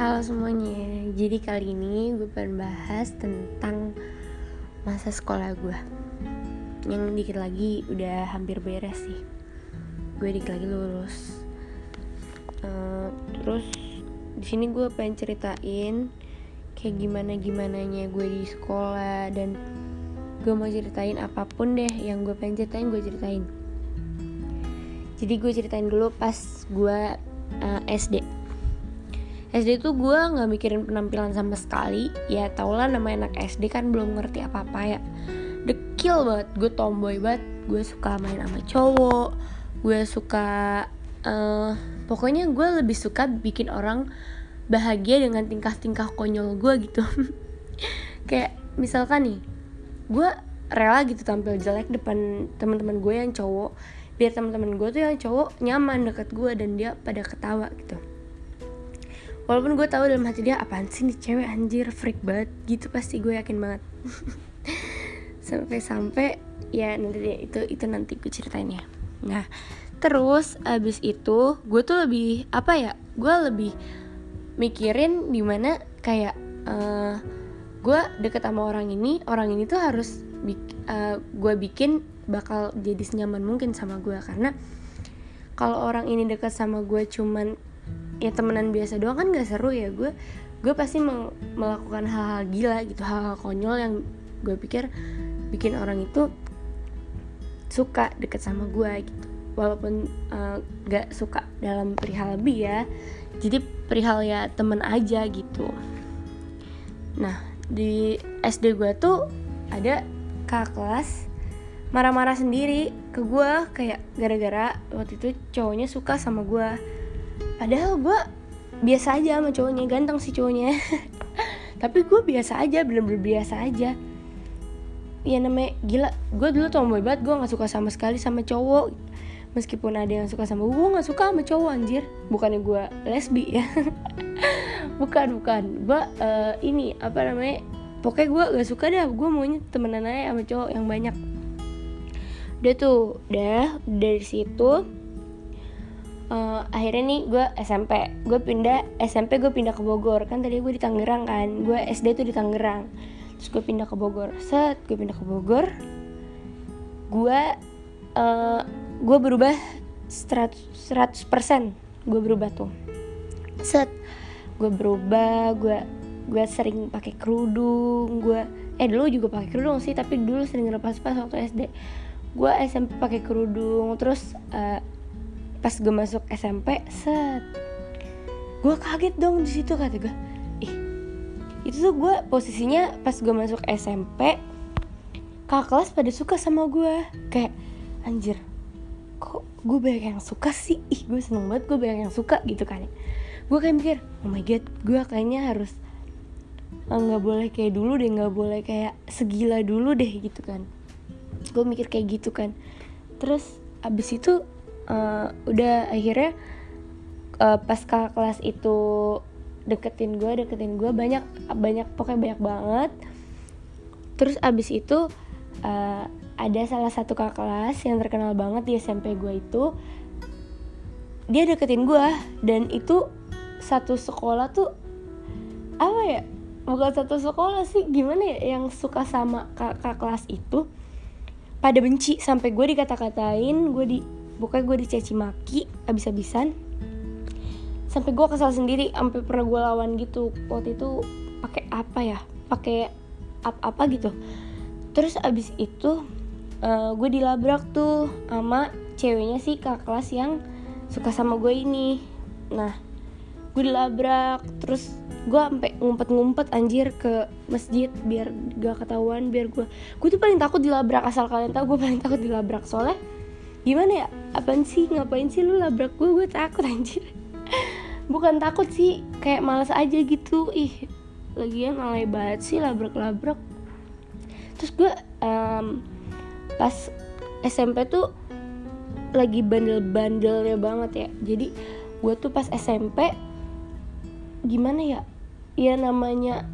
Halo semuanya, jadi kali ini gue pengen bahas tentang masa sekolah gue. Yang dikit lagi udah hampir beres sih. Gue dikit lagi lulus. Uh, Terus di sini gue pengen ceritain kayak gimana gimananya gue di sekolah dan gue mau ceritain apa pun deh yang gue pengen ceritain gue ceritain. Jadi gue ceritain dulu pas gue uh, SD SD tuh gue nggak mikirin penampilan sama sekali. Ya tau lah nama anak SD kan belum ngerti apa apa ya. Dekil banget gue tomboy banget. Gue suka main sama cowok gue suka uh, pokoknya gue lebih suka bikin orang bahagia dengan tingkah-tingkah konyol gue gitu. Kayak misalkan nih gue rela gitu tampil jelek depan teman-teman gue yang cowok. Biar teman-teman gue tuh yang cowok nyaman deket gue dan dia pada ketawa gitu walaupun gue tahu dalam hati dia apaan sih nih cewek anjir freak banget. Gitu pasti gue yakin banget. Sampai-sampai ya nanti deh itu itu nanti gue ceritain ya. Nah terus abis itu gue tuh lebih apa ya gue lebih mikirin di mana kayak uh, gue deket sama orang ini orang ini tuh harus uh, gue bikin bakal jadi senyaman mungkin sama gue. Karena kalau orang ini deket sama gue cuman ya temenan biasa doang kan gak seru ya. Gue gue pasti melakukan hal-hal gila gitu hal-hal konyol yang gue pikir bikin orang itu suka deket sama gue gitu. Walaupun uh, gak suka dalam perihal lebih ya jadi perihal ya temen aja gitu. Nah di SD gue tuh ada kakak kelas marah-marah sendiri ke gue kayak gara-gara waktu itu cowoknya suka sama gue padahal gue biasa aja sama cowoknya ganteng sih cowoknya. Tapi gue biasa aja bener-bener biasa aja. Ya namanya gila gue dulu tomboy banget gue nggak suka sama sekali sama cowok. Meskipun ada yang suka sama gue nggak suka sama cowok anjir. Bukannya gue lesbi ya. Bukan bukan. Gue uh, ini apa namanya pokoknya gue gak suka dah. Gue maunya temenan aja sama cowok yang banyak. Udah tuh udah. Dari situ uh, akhirnya nih gue SMP gue pindah SMP gue pindah ke Bogor. Kan tadi gue di Tangerang kan. Gue SD tuh di Tangerang. Terus gue pindah ke Bogor. Set gue pindah ke Bogor. Gue uh, gue berubah 100 persen. Gue berubah tuh. Set. Gue berubah gue gue sering pakai kerudung. Gue eh dulu juga pakai kerudung sih tapi dulu sering lepas pas waktu SD gue SMP pakai kerudung. Terus uh, pas gue masuk SMP set. Gue kaget dong di situ kata gue ih itu tuh gue posisinya pas gue masuk SMP kakak kelas pada suka sama gue kayak anjir kok gue banyak yang suka sih? Ih gue seneng banget gue banyak yang suka gitu kan gue kayak mikir oh my god gue kayaknya harus eh, nggak boleh kayak dulu deh nggak boleh kayak segila dulu deh gitu kan. Gue mikir kayak gitu kan. Terus abis itu uh, udah akhirnya uh, pas kakak kelas itu deketin gue deketin gue banyak banyak pokoknya banyak banget. Terus abis itu uh, ada salah satu kakak kelas yang terkenal banget di SMP gue itu. Dia deketin gue dan itu satu sekolah tuh apa ya bukan satu sekolah sih gimana ya yang suka sama kakak kelas itu pada benci sampai gue dikata-katain gue di pokoknya gue dicaci maki abis-abisan. Sampai gue kesal sendiri sampai pernah gue lawan gitu. Waktu itu pakai apa ya? Pakai apa-apa gitu. Terus abis itu uh, gue dilabrak tuh sama ceweknya sih kakak kelas yang suka sama gue ini. Nah gue dilabrak terus gue sampai ngumpet-ngumpet anjir ke masjid biar gak ketahuan biar gue gue tuh paling takut dilabrak asal kalian tahu gue paling takut dilabrak. Soalnya gimana ya? Apaan sih? Ngapain sih lu labrak gue gue takut anjir. Bukan takut sih kayak males aja gitu. Ih lagian alay banget sih labrak-labrak. Terus gue um, pas SMP tuh lagi bandel-bandelnya banget ya. Jadi gue tuh pas SMP gimana ya? Ya namanya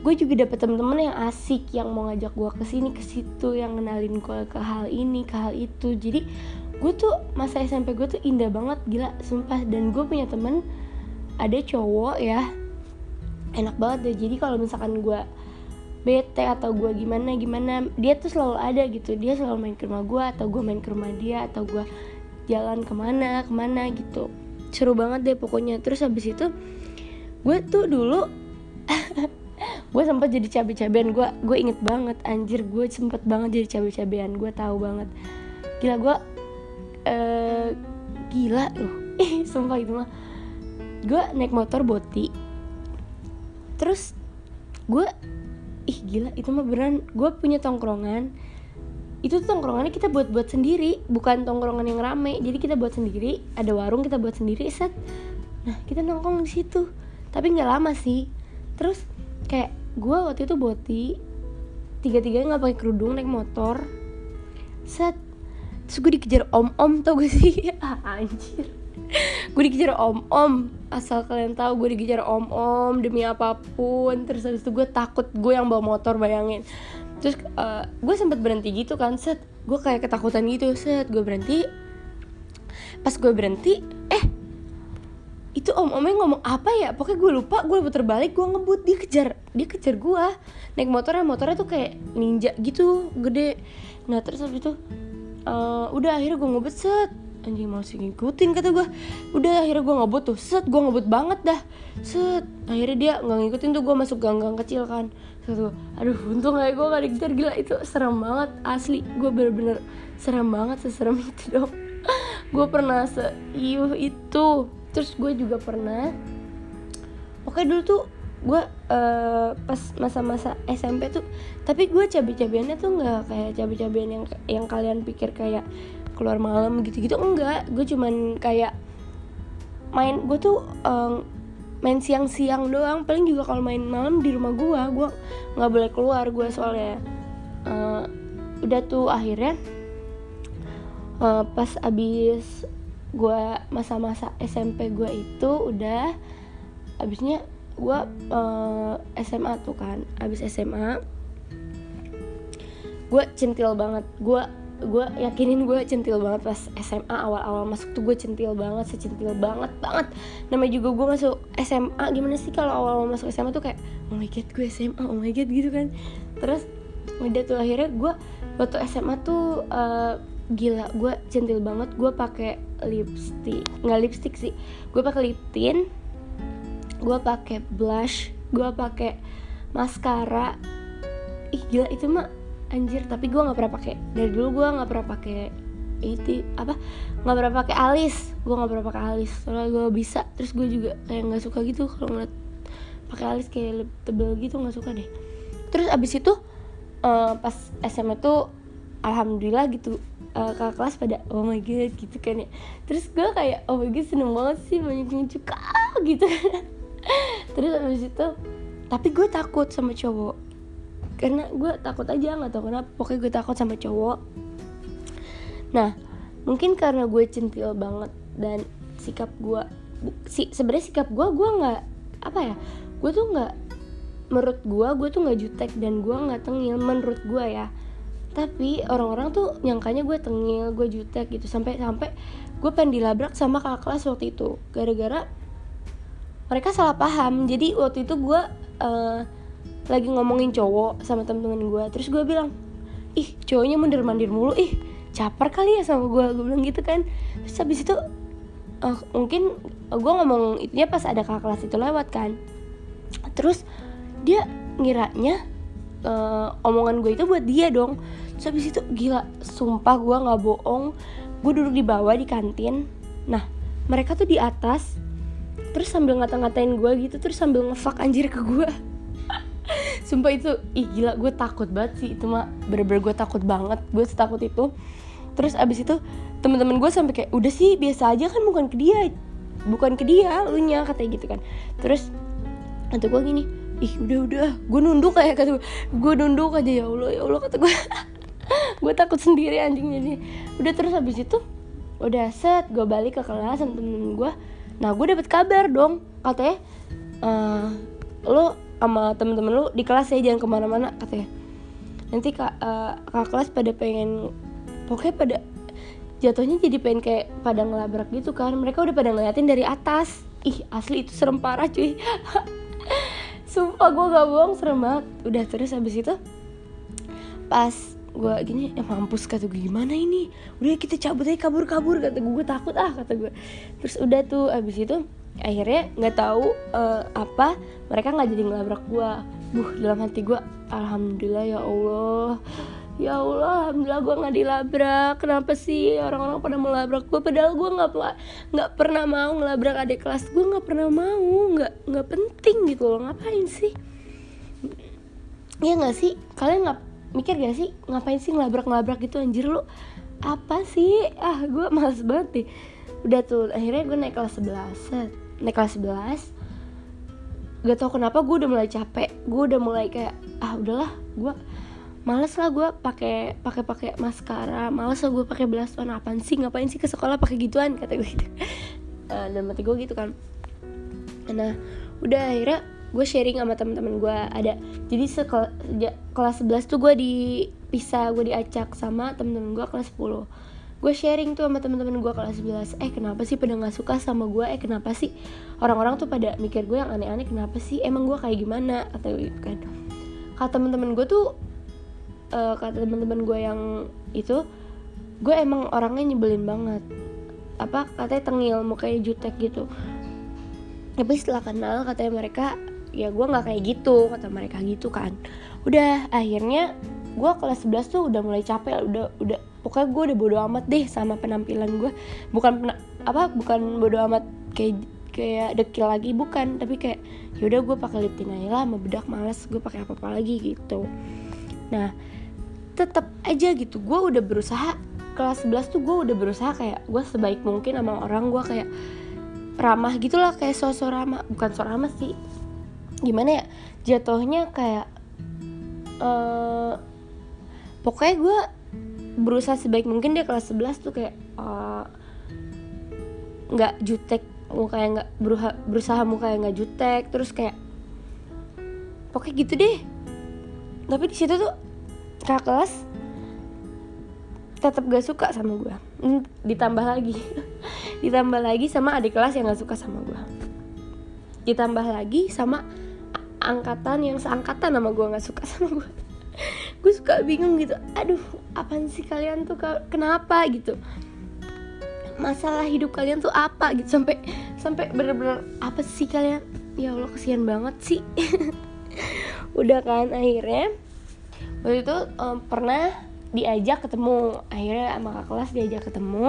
gue juga dapet temen-temen yang asik yang mau ngajak gue ke sini ke situ yang kenalin gue ke hal ini ke hal itu. Jadi gue tuh masa SMP gue tuh indah banget gila sumpah. Dan gue punya temen ada cowok ya enak banget deh. Jadi kalau misalkan gue bete atau gue gimana gimana dia tuh selalu ada gitu. Dia selalu main ke rumah gue atau gue main ke rumah dia atau gue jalan ke mana ke mana gitu. Seru banget deh pokoknya. Terus habis itu gue tuh dulu gue sempat jadi cabai-cabean gue gue inget banget anjir gue sempet banget jadi cabai-cabean gue tahu banget. Gila gue uh, gila loh eh sumpah itu mah. Gue naik motor boti terus gue ih gila itu mah beneran gue punya tongkrongan. Itu tuh tongkrongannya kita buat buat sendiri bukan tongkrongan yang rame. Jadi kita buat sendiri ada warung kita buat sendiri set. Nah kita nongkrong di situ tapi nggak lama sih. Terus kayak gue waktu itu boti tiga tiganya nggak pakai kerudung naik motor. Set terus gue dikejar om om tau gue sih? Ah, anjir. Gue dikejar om om asal kalian tahu gue dikejar om om demi apa pun. Terus habis itu gue takut gue yang bawa motor bayangin. Terus uh, gue sempet berhenti gitu kan set. Gue kayak ketakutan gitu set. Gue berhenti. Pas gue berhenti eh itu om omnya ngomong apa ya? Pokoknya gue lupa gue puter balik gue ngebut. Dia kejar dia kejar gue naik motornya motornya tuh kayak ninja gitu gede. Nah terus habis itu uh, udah akhirnya gue ngebut set. Anjing masih ngikutin kata gue udah akhirnya gue ngebut tuh. Set gue ngebut banget dah. Set. Akhirnya dia nggak ngikutin tuh gue masuk gang-gang kecil kan. Satu aduh untung aja gue gak dikejar. Gila itu serem banget asli. Gue bener-bener serem banget seserem itu dong. Gue pernah seiuh itu terus gue juga pernah oke dulu tuh gue uh, pas masa-masa SMP tuh tapi gue cabai-cabiannya tuh nggak kayak cabai-cabian yang yang kalian pikir kayak keluar malam gitu-gitu enggak. Gue cuman kayak main gue tuh um, main siang-siang doang. Paling juga kalau main malam di rumah gue gue nggak boleh keluar. Gue soalnya uh, udah tuh akhirnya uh, pas abis gue masa-masa SMP gue itu udah abisnya gue uh, SMA tuh kan abis SMA gue centil banget. Gue gue yakinin gue centil banget pas SMA awal-awal masuk tuh gue centil banget secentil banget banget. Namanya juga gue masuk SMA gimana sih kalau awal-awal masuk SMA tuh kayak oh my god gue SMA oh my god gitu kan. Terus udah tuh akhirnya gue waktu SMA tuh uh, gila gue centil banget gue pakai lipstick. Nggak lipstick sih gue pakai lip tint gue pakai blush gue pakai maskara. Ih gila itu mah anjir tapi gue nggak pernah pakai. Dari dulu gue nggak pernah pakai itu apa? Nggak pernah pakai alis gue nggak pernah pakai alis. Soalnya gue bisa terus gue juga kayak nggak suka gitu kalau ngeliat pakai alis kayak lebih tebel gitu nggak suka deh. Terus abis itu uh, pas SMA tuh alhamdulillah gitu uh, kakak kelas pada oh my god gitu kan ya. Terus gue kayak oh my god seneng banget sih banyak yang suka gitu. Terus abis itu tapi gue takut sama cowok. Karena gue takut aja nggak tahu kenapa. Pokoknya gue takut sama cowok. Nah mungkin karena gue centil banget dan sikap gue si sebenarnya sikap gue gue nggak apa ya gue tuh nggak menurut gue gue tuh nggak jutek dan gue nggak tengil menurut gue ya tapi orang-orang tuh nyangkanya gue tengil gue jutek gitu. Sampai sampai gue pengen dilabrak sama kakak kelas waktu itu. Gara-gara mereka salah paham. Jadi waktu itu gue uh, lagi ngomongin cowok sama temen-temen gue. Terus gue bilang ih cowoknya mundur mandir mulu. Ih caper kali ya sama gue. Gue bilang gitu kan. Terus habis itu uh, mungkin gue ngomong itunya pas ada kakak kelas itu lewat kan. Terus dia ngiranya uh, omongan gue itu buat dia dong terus habis itu gila sumpah gue nggak bohong. Gue duduk di bawah di kantin. Nah mereka tuh di atas terus sambil ngata-ngatain gue gitu terus sambil ngefak anjir ke gue sumpah itu ih gila gue takut banget sih. Itu mah bener-bener gue takut banget. Gue setakut itu. Terus abis itu temen-temen gue sampai kayak udah sih biasa aja kan bukan ke dia. Bukan ke dia lu nya katanya gitu kan. Terus nanti gue gini ih udah udah gue nunduk kayak kata gue gue nunduk aja ya allah ya allah kata gue gue takut sendiri anjing jadi. Udah terus habis itu udah set gue balik ke kelas sama temen-temen gue nah gue dapet kabar dong katanya uh, lo sama temen-temen lu di kelas ya jangan ke mana-mana katanya. Nanti kak uh, kakak kelas pada pengen pokoknya pada jatuhnya jadi pengen kayak pada ngelabrak gitu kan. Mereka udah pada ngeliatin dari atas. Ih asli itu serem parah cuy. Sumpah gue gak bohong serem banget. Udah terus habis itu pas gue gini eh mampus kata gue gimana ini? Udah kita cabut aja kabur kabur kata gue takut ah kata gue terus udah tuh abis itu akhirnya nggak tahu uh, apa mereka nggak jadi ngelabrak gue buh dalam hati gue alhamdulillah ya allah. Ya allah alhamdulillah gue nggak dilabrak. Kenapa sih orang-orang pada melabrak gue padahal gue nggak nggak pernah mau ngelabrak adik kelas gue nggak pernah mau. Nggak nggak penting gitu loh. Ngapain sih? Ya nggak sih? Kalian nggak mikir gak sih ngapain sih ngelabrak-ngelabrak gitu anjir lu? Apa sih? Ah gue males banget deh. Udah tuh akhirnya gue naik kelas 11 naik kelas 11 gak tau kenapa gue udah mulai capek. Gue udah mulai kayak ah udahlah gue males lah gue pakai pakai pakai maskara. Males lah gue pakai belas warna apaan sih? Ngapain sih ke sekolah pakai gituan? kata gue gitu. Uh, dan mati gue gitu kan. Nah udah akhirnya gue sharing sama teman-teman gue ada jadi sekel, kelas 11 tuh gue dipisah gue diacak sama temen-temen gue kelas 10 gue sharing tuh sama temen-temen gue kelas 11 eh kenapa sih pada nggak suka sama gue? Eh kenapa sih orang-orang tuh pada mikir gue yang aneh-aneh? Kenapa sih? Emang gue kayak gimana? Atau gitu kan. Kata temen-temen gue tuh uh, kata temen-temen gue yang itu gue emang orangnya nyebelin banget. Apa katanya tengil mukanya jutek gitu. Tapi setelah kenal katanya mereka ya gue nggak kayak gitu kata mereka gitu kan. Udah akhirnya gue kelas 11 tuh udah mulai capek udah udah pokoknya gue udah bodo amat deh sama penampilan gue bukan pena, apa bukan bodo amat kayak kayak dekil lagi bukan. Tapi kayak yaudah gue pakai lip tint aja lah sama bedak males gue pakai apa apa lagi gitu. Nah tetap aja gitu gue udah berusaha kelas 11 tuh gue udah berusaha kayak gue sebaik mungkin sama orang gue kayak ramah gitulah kayak sosok ramah. Bukan sosok ramah sih gimana ya jatuhnya kayak uh, pokoknya gue berusaha sebaik mungkin dia kelas 11 tuh kayak eh, nggak uh, jutek mukanya nggak berusaha, berusaha mukanya nggak jutek terus kayak pokoknya gitu deh. Tapi di situ tuh kakak kelas tetap gak suka sama gue ditambah lagi ditambah lagi sama adik kelas yang gak suka sama gue ditambah lagi sama angkatan yang seangkatan sama gue nggak suka sama gue gue suka bingung gitu aduh apaan sih kalian tuh? Kenapa? gitu. Masalah hidup kalian tuh apa? gitu. Sampai sampai bener-bener apa sih kalian? Ya allah kesian banget sih. Udah kan akhirnya waktu itu um, pernah diajak ketemu. Akhirnya sama kakak kelas diajak ketemu.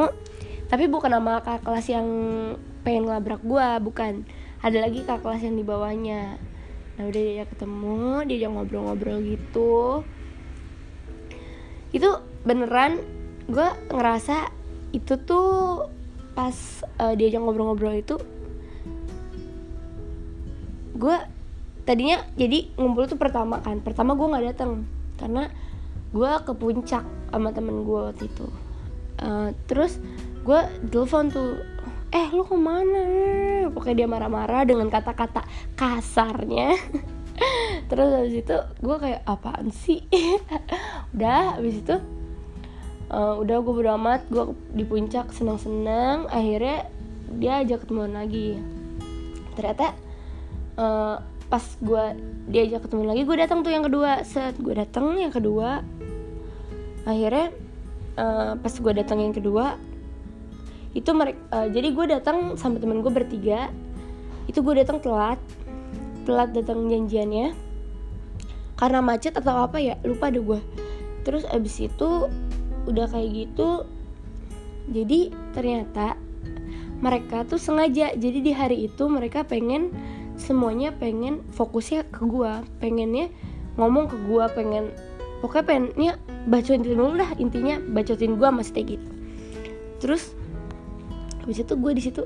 Tapi bukan sama kakak kelas yang pengen ngelabrak gue bukan. Ada lagi kakak kelas yang di bawahnya nah udah dia ketemu dia ngobrol-ngobrol gitu. Itu beneran gue ngerasa itu tuh pas uh, diajak ngobrol-ngobrol itu gue tadinya jadi ngumpul tuh pertama kan. Pertama gue nggak datang karena gue ke puncak sama temen gue waktu itu. Uh, terus gue telepon tuh eh lu ke mana? Pokoknya dia marah-marah dengan kata-kata kasarnya. Terus habis itu gue kayak apaan sih? Udah habis itu uh, udah gue bodo amat gue di puncak senang-senang. Akhirnya dia ajak ketemuan lagi. Ternyata uh, pas gue diajak ketemu lagi gue datang tuh yang kedua. Set gue datang yang kedua. Akhirnya uh, pas gue datang yang kedua itu mereka uh, jadi gue datang sama temen gue bertiga. Itu gue datang telat telat datang janjiannya. Karena macet atau apa ya lupa deh gue terus abis itu udah kayak gitu jadi ternyata mereka tuh sengaja. Jadi di hari itu mereka pengen semuanya pengen fokusnya ke gue pengennya ngomong ke gue pengen pokoknya pengennya bacotin dulu lah intinya bacotin gue sama stay gitu terus habis itu gue di situ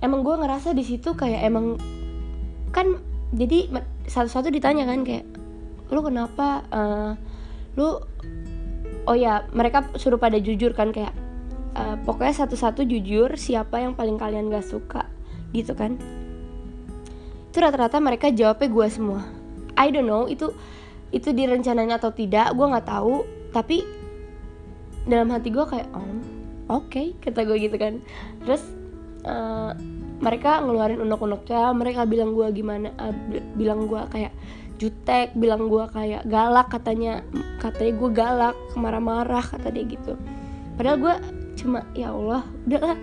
emang gue ngerasa di situ kayak emang kan jadi satu-satu ditanya kan kayak lu kenapa uh, lu oh ya mereka suruh pada jujur kan kayak uh, pokoknya satu-satu jujur siapa yang paling kalian gak suka gitu kan. Itu rata-rata mereka jawabnya gue semua. I don't know itu itu direncanain atau tidak gue nggak tahu. Tapi dalam hati gue kayak oh oke okay, kata gue gitu kan. Terus uh, mereka ngeluarin unek-uneknya mereka bilang gue gimana uh, bilang gue kayak jutek bilang gue kayak galak katanya katanya gue galak marah-marah kata dia gitu. Padahal gue cuma ya Allah udah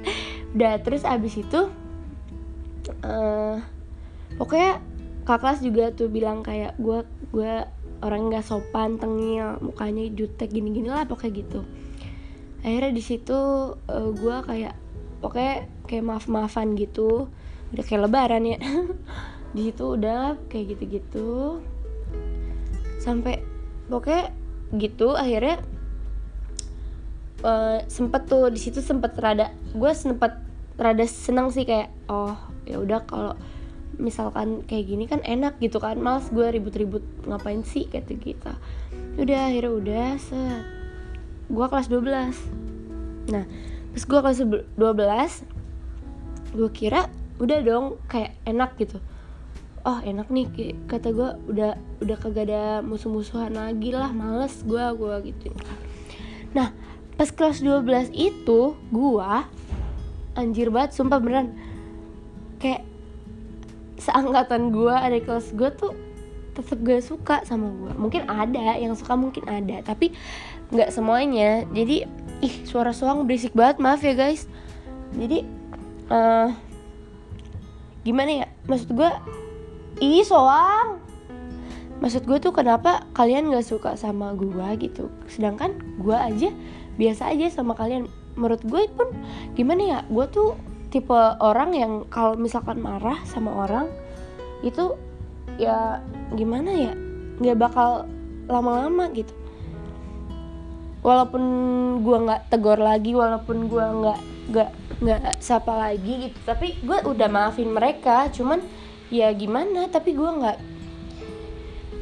udah terus abis itu uh, pokoknya kak kelas juga tuh bilang kayak gue gue orang nggak sopan tengil mukanya jutek gini gini lah pokoknya gitu akhirnya di situ uh, gue kayak pokoknya kayak maaf maafan gitu. Udah kayak lebaran ya. Di situ udah kayak gitu gitu sampai pokoknya gitu akhirnya uh, sempet tuh di situ sempet rada gue sempet rada seneng sih kayak oh ya udah kalau misalkan kayak gini kan enak gitu kan. Males gue ribut-ribut ngapain sih kayak gitu udah akhirnya udah set gue kelas 12 nah pas gue kelas 12 gue kira udah dong kayak enak gitu. Oh enak nih kata gue udah udah kagak ada musuh-musuhan lagi lah males gue gue gitu. Nah pas kelas 12 itu gue anjir banget sumpah beneran kayak seangkatan gue ada kelas gue tuh tetep gak suka sama gue mungkin ada yang suka mungkin ada tapi nggak semuanya. Jadi ih suara soang berisik banget maaf ya guys. Jadi uh, gimana ya? Maksud gue ih soang. Maksud gue tuh kenapa kalian gak suka sama gue gitu? Sedangkan gue aja biasa aja sama kalian. Menurut gue pun gimana ya? Gue tuh tipe orang yang kalau misalkan marah sama orang itu ya gimana ya? Nggak bakal lama-lama gitu walaupun gue nggak tegur lagi walaupun gue nggak nggak nggak sapa lagi gitu tapi gue udah maafin mereka cuman ya gimana tapi gue nggak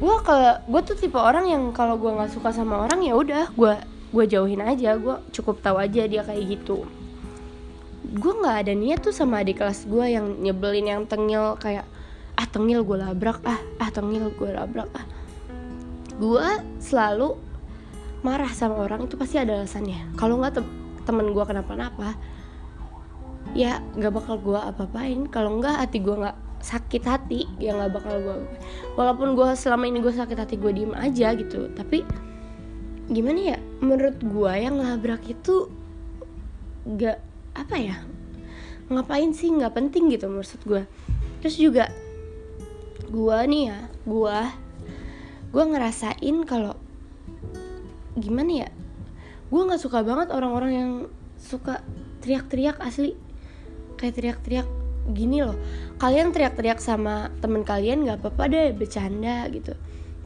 gue kalau gue tuh tipe orang yang kalau gue nggak suka sama orang ya udah gue gue jauhin aja gue cukup tahu aja dia kayak gitu. Gue nggak ada niat tuh sama adik kelas gue yang nyebelin yang tengil kayak ah tengil gue labrak ah ah tengil gue labrak ah. Gue selalu marah sama orang itu pasti ada alasannya. Kalau nggak te temen gue kenapa-napa ya nggak bakal gue apa-apain. Kalau nggak hati gue nggak sakit hati ya nggak bakal gue walaupun gue selama ini gue sakit hati gue diem aja gitu. Tapi gimana ya menurut gue yang ngelabrak itu nggak apa ya ngapain sih nggak penting gitu maksud gue terus juga gue nih ya gue gue ngerasain kalau gimana ya? Gue nggak suka banget orang-orang yang suka teriak-teriak asli. Kayak teriak-teriak gini loh. Kalian teriak-teriak sama temen kalian nggak apa-apa deh bercanda gitu.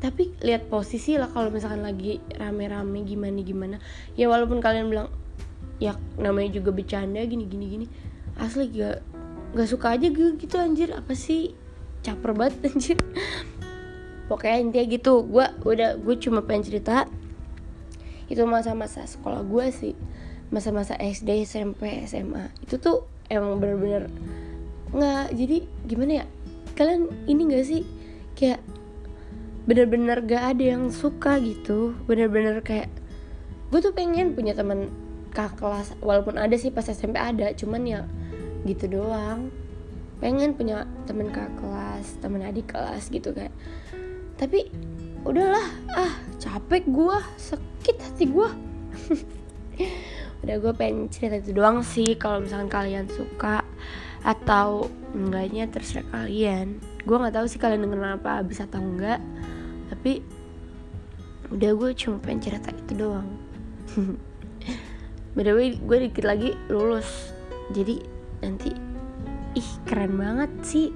Tapi lihat posisi lah kalau misalkan lagi rame-rame gimana gimana. Ya walaupun kalian bilang ya namanya juga bercanda gini gini gini. Asli gak gak suka aja gue gitu anjir. Apa sih? Caper banget anjir. Pokoknya intinya gitu. Gue udah gue cuma pengen cerita itu masa-masa sekolah gue sih. Masa-masa SD SMP SMA itu tuh emang bener-bener nggak jadi gimana ya? Kalian ini gak sih kayak bener-bener gak ada yang suka gitu? Bener-bener kayak gue tuh pengen punya teman kak kelas walaupun ada sih pas SMP ada cuman ya gitu doang. Pengen punya temen kak kelas temen adik kelas gitu kan tapi udahlah ah capek gue sakit hati gue udah gue pengen cerita itu doang sih kalau misalkan kalian suka atau enggaknya terserah kalian. Gue nggak tahu sih kalian denger apa abis atau enggak. Tapi udah gue cuma pengen cerita itu doang. By the way gue dikit lagi lulus. Jadi nanti ih keren banget sih.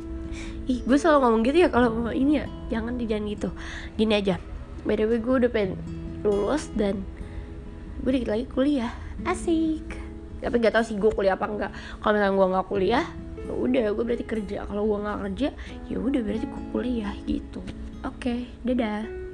Ih gue selalu ngomong gitu ya kalau ini ya. Jangan di gitu. Gini aja. By the way gue udah pengen lulus dan gue dikit lagi kuliah. Asik. Tapi gak tau sih gue kuliah apa enggak kalau misalnya gue nggak kuliah ya udah gue berarti kerja. Kalau gue nggak kerja ya udah berarti gue kuliah gitu. Oke okay, dadah